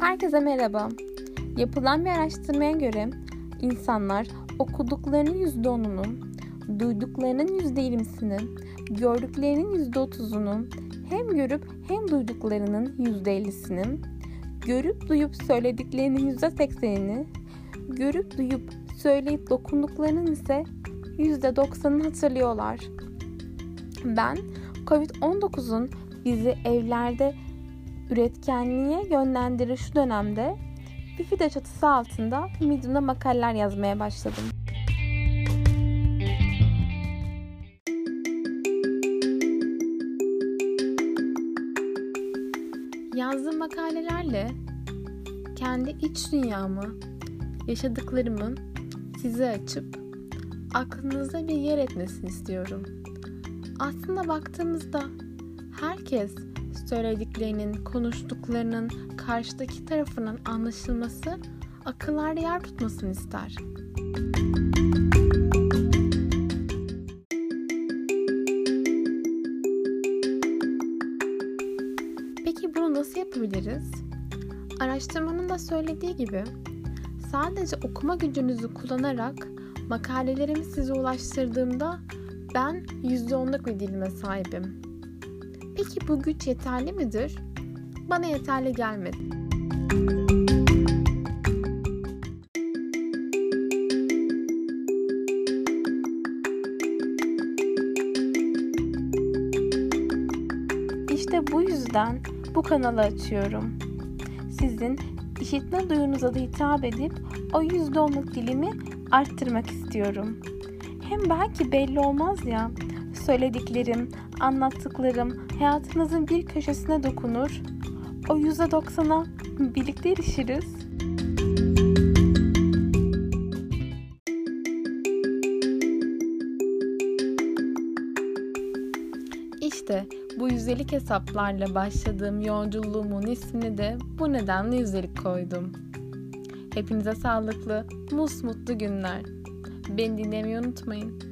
Herkese merhaba. Yapılan bir araştırmaya göre insanlar okuduklarının %10'unu, duyduklarının %20'sini, gördüklerinin %30'unu, hem görüp hem duyduklarının %50'sini, görüp duyup söylediklerinin %80'ini, görüp duyup söyleyip dokunduklarının ise %90'ını hatırlıyorlar. Ben COVID-19'un bizi evlerde üretkenliğe yönlendirir şu dönemde bir fide çatısı altında Medium'da makaleler yazmaya başladım. Yazdığım makalelerle kendi iç dünyamı, yaşadıklarımı size açıp aklınızda bir yer etmesini istiyorum. Aslında baktığımızda herkes söylediklerinin, konuştuklarının karşıdaki tarafının anlaşılması, akıllarda yer tutmasını ister. Peki bunu nasıl yapabiliriz? Araştırmanın da söylediği gibi sadece okuma gücünüzü kullanarak makalelerimi size ulaştırdığımda ben %10'luk bir dilime sahibim. Peki bu güç yeterli midir? Bana yeterli gelmedi. İşte bu yüzden bu kanalı açıyorum. Sizin işitme duyunuza da hitap edip o %10'luk dilimi arttırmak istiyorum. Hem belki belli olmaz ya, söylediklerim, anlattıklarım hayatınızın bir köşesine dokunur. O yüzde doksana birlikte erişiriz. İşte bu yüzdelik hesaplarla başladığım yolculuğumun ismini de bu nedenle yüzdelik koydum. Hepinize sağlıklı, musmutlu günler. Beni dinlemeyi unutmayın.